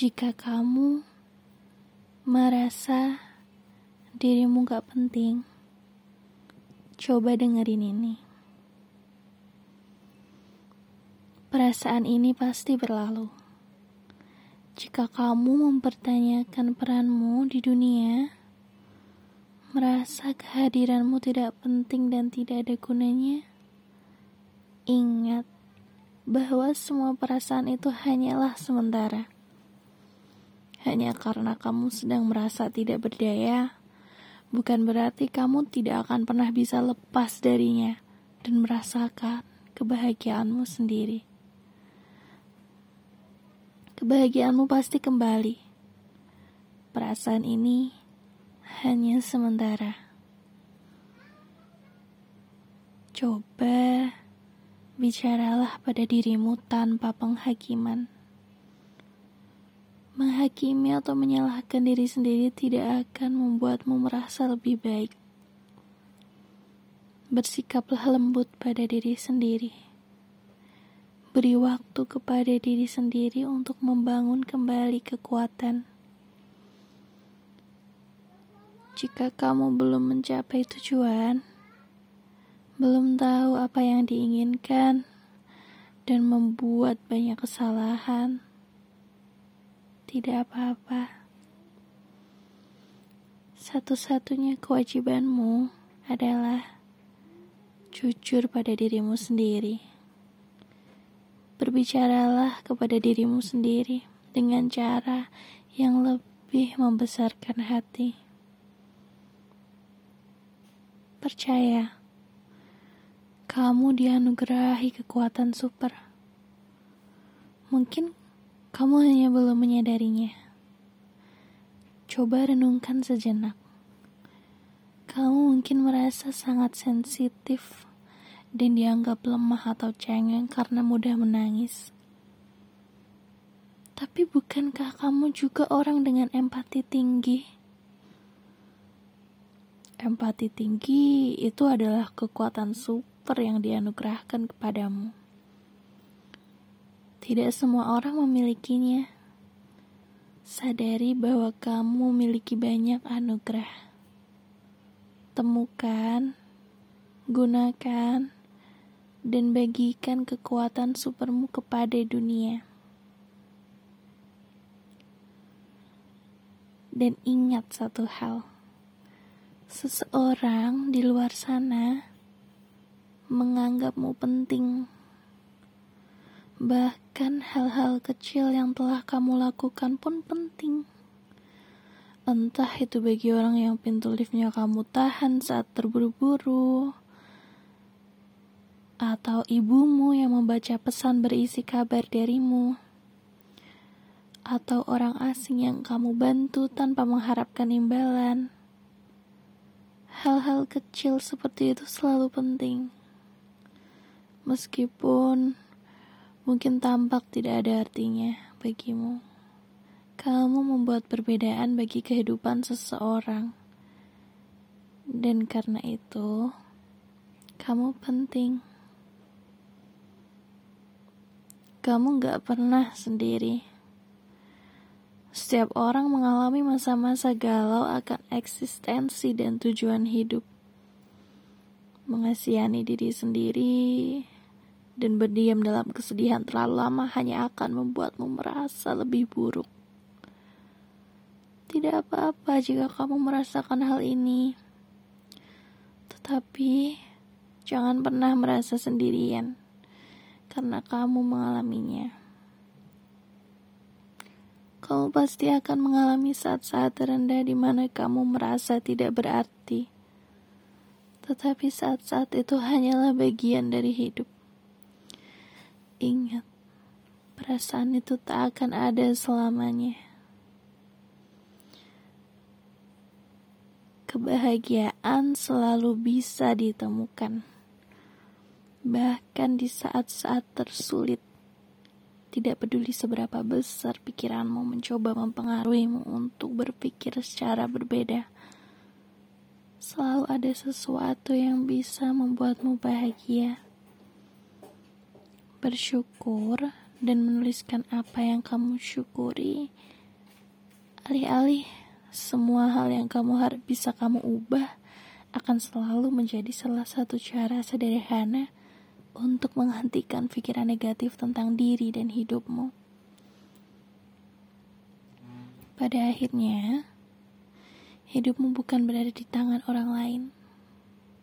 Jika kamu merasa dirimu gak penting, coba dengerin ini. Perasaan ini pasti berlalu. Jika kamu mempertanyakan peranmu di dunia, merasa kehadiranmu tidak penting dan tidak ada gunanya, ingat bahwa semua perasaan itu hanyalah sementara. Hanya karena kamu sedang merasa tidak berdaya, bukan berarti kamu tidak akan pernah bisa lepas darinya dan merasakan kebahagiaanmu sendiri kebahagiaanmu pasti kembali. Perasaan ini hanya sementara. Coba bicaralah pada dirimu tanpa penghakiman. Menghakimi atau menyalahkan diri sendiri tidak akan membuatmu merasa lebih baik. Bersikaplah lembut pada diri sendiri. Beri waktu kepada diri sendiri untuk membangun kembali kekuatan. Jika kamu belum mencapai tujuan, belum tahu apa yang diinginkan, dan membuat banyak kesalahan, tidak apa-apa. Satu-satunya kewajibanmu adalah jujur pada dirimu sendiri. Berbicaralah kepada dirimu sendiri dengan cara yang lebih membesarkan hati. Percaya, kamu dianugerahi kekuatan super. Mungkin kamu hanya belum menyadarinya. Coba renungkan sejenak. Kamu mungkin merasa sangat sensitif dan dianggap lemah atau cengeng karena mudah menangis. Tapi bukankah kamu juga orang dengan empati tinggi? Empati tinggi itu adalah kekuatan super yang dianugerahkan kepadamu. Tidak semua orang memilikinya. Sadari bahwa kamu memiliki banyak anugerah. Temukan, gunakan, dan bagikan kekuatan supermu kepada dunia. Dan ingat satu hal, seseorang di luar sana menganggapmu penting. Bahkan hal-hal kecil yang telah kamu lakukan pun penting. Entah itu bagi orang yang pintu liftnya kamu tahan saat terburu-buru, atau ibumu yang membaca pesan berisi kabar darimu, atau orang asing yang kamu bantu tanpa mengharapkan imbalan. Hal-hal kecil seperti itu selalu penting, meskipun mungkin tampak tidak ada artinya bagimu. Kamu membuat perbedaan bagi kehidupan seseorang, dan karena itu kamu penting. kamu gak pernah sendiri. Setiap orang mengalami masa-masa galau akan eksistensi dan tujuan hidup. Mengasihani diri sendiri dan berdiam dalam kesedihan terlalu lama hanya akan membuatmu merasa lebih buruk. Tidak apa-apa jika kamu merasakan hal ini. Tetapi jangan pernah merasa sendirian karena kamu mengalaminya. Kamu pasti akan mengalami saat-saat terendah di mana kamu merasa tidak berarti. Tetapi saat-saat itu hanyalah bagian dari hidup. Ingat, perasaan itu tak akan ada selamanya. Kebahagiaan selalu bisa ditemukan bahkan di saat-saat tersulit. Tidak peduli seberapa besar pikiranmu mencoba mempengaruhimu untuk berpikir secara berbeda. Selalu ada sesuatu yang bisa membuatmu bahagia. Bersyukur dan menuliskan apa yang kamu syukuri. Alih-alih semua hal yang kamu harap bisa kamu ubah akan selalu menjadi salah satu cara sederhana untuk menghentikan pikiran negatif tentang diri dan hidupmu. Pada akhirnya, hidupmu bukan berada di tangan orang lain,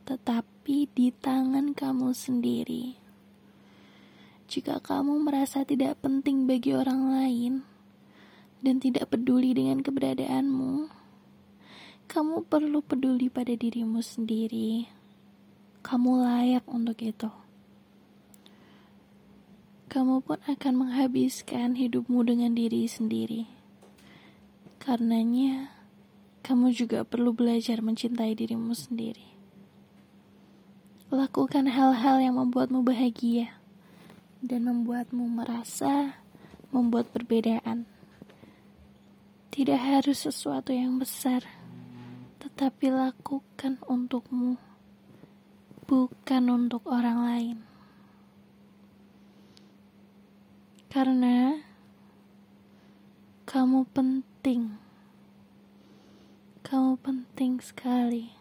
tetapi di tangan kamu sendiri. Jika kamu merasa tidak penting bagi orang lain dan tidak peduli dengan keberadaanmu, kamu perlu peduli pada dirimu sendiri. Kamu layak untuk itu. Kamu pun akan menghabiskan hidupmu dengan diri sendiri. Karenanya, kamu juga perlu belajar mencintai dirimu sendiri. Lakukan hal-hal yang membuatmu bahagia dan membuatmu merasa membuat perbedaan. Tidak harus sesuatu yang besar, tetapi lakukan untukmu, bukan untuk orang lain. Karena kamu penting, kamu penting sekali.